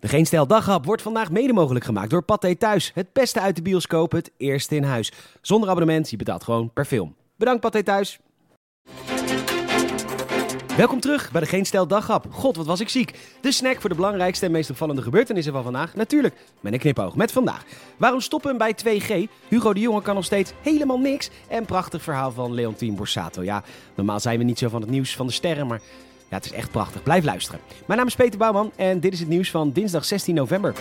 De Geen Stijl wordt vandaag mede mogelijk gemaakt door Pathé Thuis. Het beste uit de bioscoop, het eerste in huis. Zonder abonnement, je betaalt gewoon per film. Bedankt Pathé Thuis. Welkom terug bij de Geen Stijl. God, wat was ik ziek. De snack voor de belangrijkste en meest opvallende gebeurtenissen van vandaag. Natuurlijk, met een knipoog met vandaag. Waarom stoppen bij 2G? Hugo de Jonge kan nog steeds helemaal niks. En prachtig verhaal van Leontien Borsato. Ja, normaal zijn we niet zo van het nieuws van de sterren, maar ja, het is echt prachtig. Blijf luisteren. Mijn naam is Peter Bouwman en dit is het nieuws van dinsdag 16 november.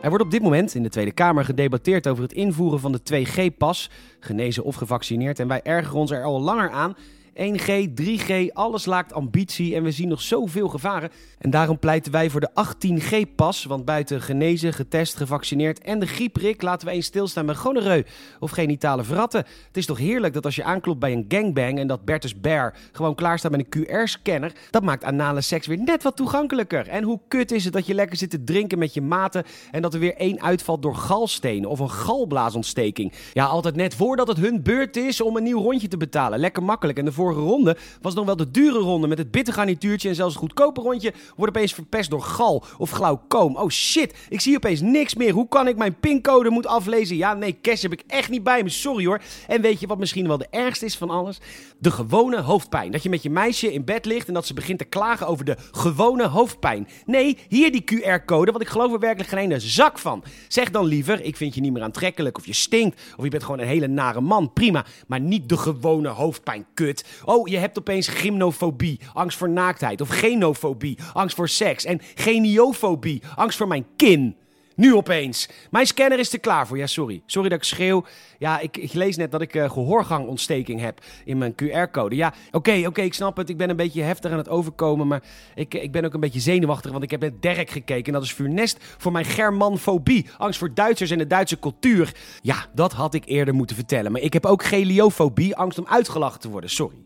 Er wordt op dit moment in de Tweede Kamer gedebatteerd over het invoeren van de 2G-pas, genezen of gevaccineerd. En wij ergeren ons er al langer aan. 1G, 3G, alles laakt ambitie en we zien nog zoveel gevaren. En daarom pleiten wij voor de 18G-pas, want buiten genezen, getest, gevaccineerd en de grieprik laten we eens stilstaan met gonoreu of genitale verratten. Het is toch heerlijk dat als je aanklopt bij een gangbang en dat Bertus Bear gewoon klaar staat met een QR-scanner, dat maakt anale seks weer net wat toegankelijker. En hoe kut is het dat je lekker zit te drinken met je maten en dat er weer één uitvalt door galstenen of een galblaasontsteking. Ja, altijd net voordat het hun beurt is om een nieuw rondje te betalen. Lekker makkelijk. En de ronde was nog wel de dure ronde met het bittergarnituurtje en zelfs het goedkope rondje wordt opeens verpest door gal of glaucoom. Oh shit, ik zie opeens niks meer. Hoe kan ik mijn pincode moet aflezen? Ja, nee, cash heb ik echt niet bij me. Sorry hoor. En weet je wat misschien wel de ergste is van alles? De gewone hoofdpijn. Dat je met je meisje in bed ligt en dat ze begint te klagen over de gewone hoofdpijn. Nee, hier die QR-code, want ik geloof er werkelijk geen ene zak van. Zeg dan liever, ik vind je niet meer aantrekkelijk of je stinkt of je bent gewoon een hele nare man. Prima, maar niet de gewone hoofdpijn, kut. Oh, je hebt opeens gymnofobie, angst voor naaktheid of genofobie, angst voor seks en geniofobie, angst voor mijn kin. Nu opeens. Mijn scanner is er klaar voor. Ja, sorry. Sorry dat ik schreeuw. Ja, ik, ik lees net dat ik uh, gehoorgangontsteking heb in mijn QR-code. Ja, oké, oké, ik snap het. Ik ben een beetje heftig aan het overkomen. Maar ik, ik ben ook een beetje zenuwachtig, want ik heb net Derek gekeken. En dat is funest voor mijn germanfobie. Angst voor Duitsers en de Duitse cultuur. Ja, dat had ik eerder moeten vertellen. Maar ik heb ook geliofobie, angst om uitgelachen te worden. Sorry.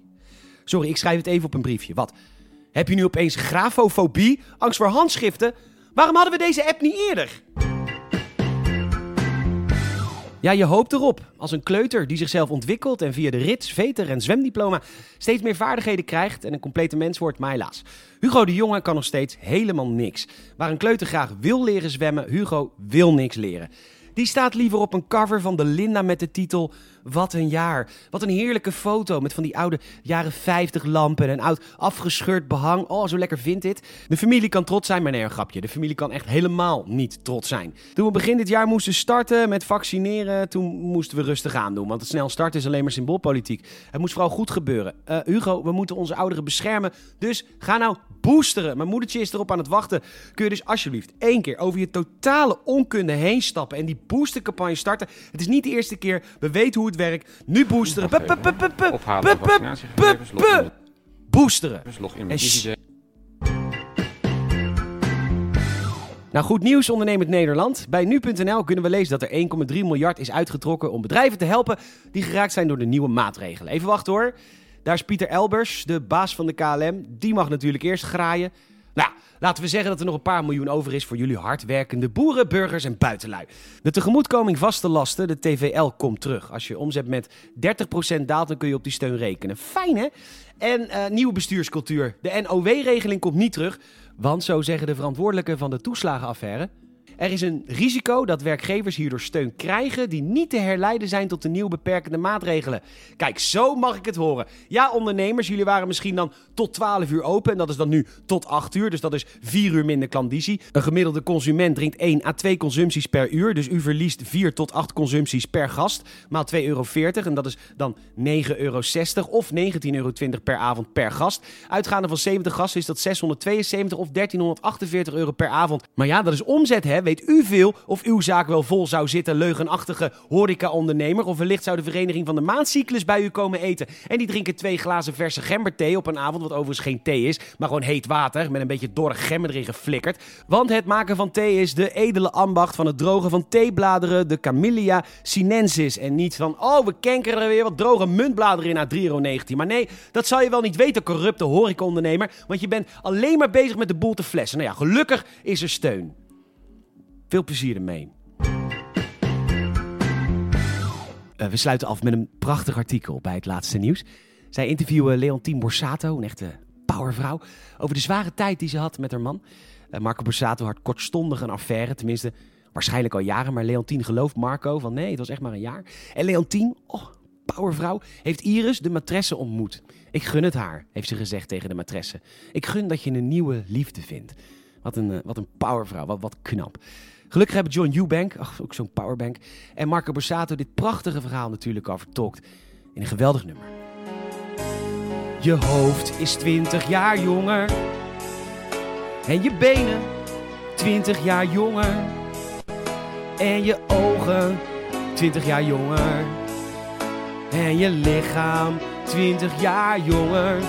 Sorry, ik schrijf het even op een briefje. Wat? Heb je nu opeens grafofobie? Angst voor handschriften? Waarom hadden we deze app niet eerder? Ja, je hoopt erop. Als een kleuter die zichzelf ontwikkelt en via de rits, veter en zwemdiploma steeds meer vaardigheden krijgt en een complete mens wordt, maar helaas. Hugo de Jonge kan nog steeds helemaal niks. Waar een kleuter graag wil leren zwemmen, Hugo wil niks leren. Die staat liever op een cover van de Linda met de titel Wat een jaar. Wat een heerlijke foto met van die oude jaren 50 lampen en een oud afgescheurd behang. Oh, zo lekker vindt dit. De familie kan trots zijn, maar een grapje. De familie kan echt helemaal niet trots zijn. Toen we begin dit jaar moesten starten met vaccineren, toen moesten we rustig aan doen. Want het snel starten is alleen maar symboolpolitiek. Het moest vooral goed gebeuren. Uh, Hugo, we moeten onze ouderen beschermen. Dus ga nou boosteren. Mijn moedertje is erop aan het wachten. Kun je dus alsjeblieft één keer over je totale onkunde heen stappen en die boostercampagne starten. Het is niet de eerste keer. We weten hoe het werkt. Nu boosteren. Boosteren. Nou, goed nieuws, ondernemend Nederland. Bij nu.nl kunnen we lezen dat er 1,3 miljard is uitgetrokken om bedrijven te helpen die geraakt zijn door de nieuwe maatregelen. Even wachten hoor. Daar is Pieter Elbers, de baas van de KLM. Die mag natuurlijk eerst graaien. Nou, laten we zeggen dat er nog een paar miljoen over is voor jullie hardwerkende boeren, burgers en buitenlui. De tegemoetkoming vaste lasten, de TVL, komt terug. Als je omzet met 30% daalt, dan kun je op die steun rekenen. Fijn hè? En uh, nieuwe bestuurscultuur. De NOW-regeling komt niet terug, want zo zeggen de verantwoordelijken van de toeslagenaffaire. Er is een risico dat werkgevers hierdoor steun krijgen die niet te herleiden zijn tot de nieuwe beperkende maatregelen. Kijk, zo mag ik het horen. Ja, ondernemers, jullie waren misschien dan tot 12 uur open en dat is dan nu tot 8 uur, dus dat is 4 uur minder klandizie. Een gemiddelde consument drinkt 1 à 2 consumpties per uur, dus u verliest 4 tot 8 consumpties per gast, maal 2,40 euro en dat is dan 9,60 euro of 19,20 euro per avond per gast. Uitgaande van 70 gasten is dat 672 of 1348 euro per avond. Maar ja, dat is omzet hè, Weet u veel of uw zaak wel vol zou zitten, leugenachtige horeca-ondernemer? Of wellicht zou de vereniging van de maandcyclus bij u komen eten. En die drinken twee glazen verse gemberthee op een avond, wat overigens geen thee is, maar gewoon heet water met een beetje dorre gember erin geflikkerd. Want het maken van thee is de edele ambacht van het drogen van theebladeren, de Camellia sinensis. En niet van, oh, we kenkeren er weer wat droge muntbladeren in na 3,19 euro. Maar nee, dat zou je wel niet weten, corrupte horeca-ondernemer. Want je bent alleen maar bezig met de boel te flessen. Nou ja, gelukkig is er steun. Veel plezier ermee. Uh, we sluiten af met een prachtig artikel bij het laatste nieuws. Zij interviewen Leontien Borsato, een echte powervrouw, over de zware tijd die ze had met haar man. Uh, Marco Borsato had kortstondig een affaire, tenminste waarschijnlijk al jaren. Maar Leontien gelooft Marco van nee, het was echt maar een jaar. En Leontien, oh, powervrouw, heeft Iris de matresse ontmoet. Ik gun het haar, heeft ze gezegd tegen de matresse. Ik gun dat je een nieuwe liefde vindt. Wat een, uh, wat een powervrouw, wat, wat knap. Gelukkig hebben John Eubank, ach, ook zo'n powerbank, en Marco Borsato dit prachtige verhaal natuurlijk al vertolkt in een geweldig nummer. Je hoofd is 20 jaar jonger en je benen 20 jaar jonger en je ogen 20 jaar jonger en je lichaam 20 jaar jonger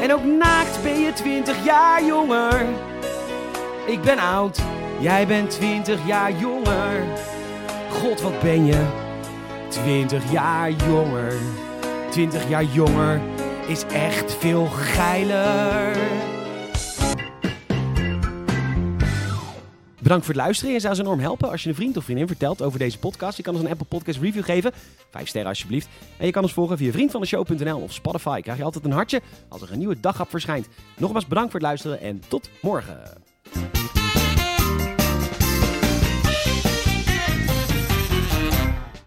en ook naakt ben je 20 jaar jonger. Ik ben oud Jij bent 20 jaar jonger. God, wat ben je? 20 jaar jonger. 20 jaar jonger is echt veel geiler. Bedankt voor het luisteren. Je zou ze enorm helpen als je een vriend of vriendin vertelt over deze podcast. Je kan ons een Apple Podcast review geven. Vijf sterren alsjeblieft. En je kan ons volgen via vriendvandeshow.nl of Spotify. Krijg je altijd een hartje als er een nieuwe daghap verschijnt. Nogmaals bedankt voor het luisteren en tot morgen.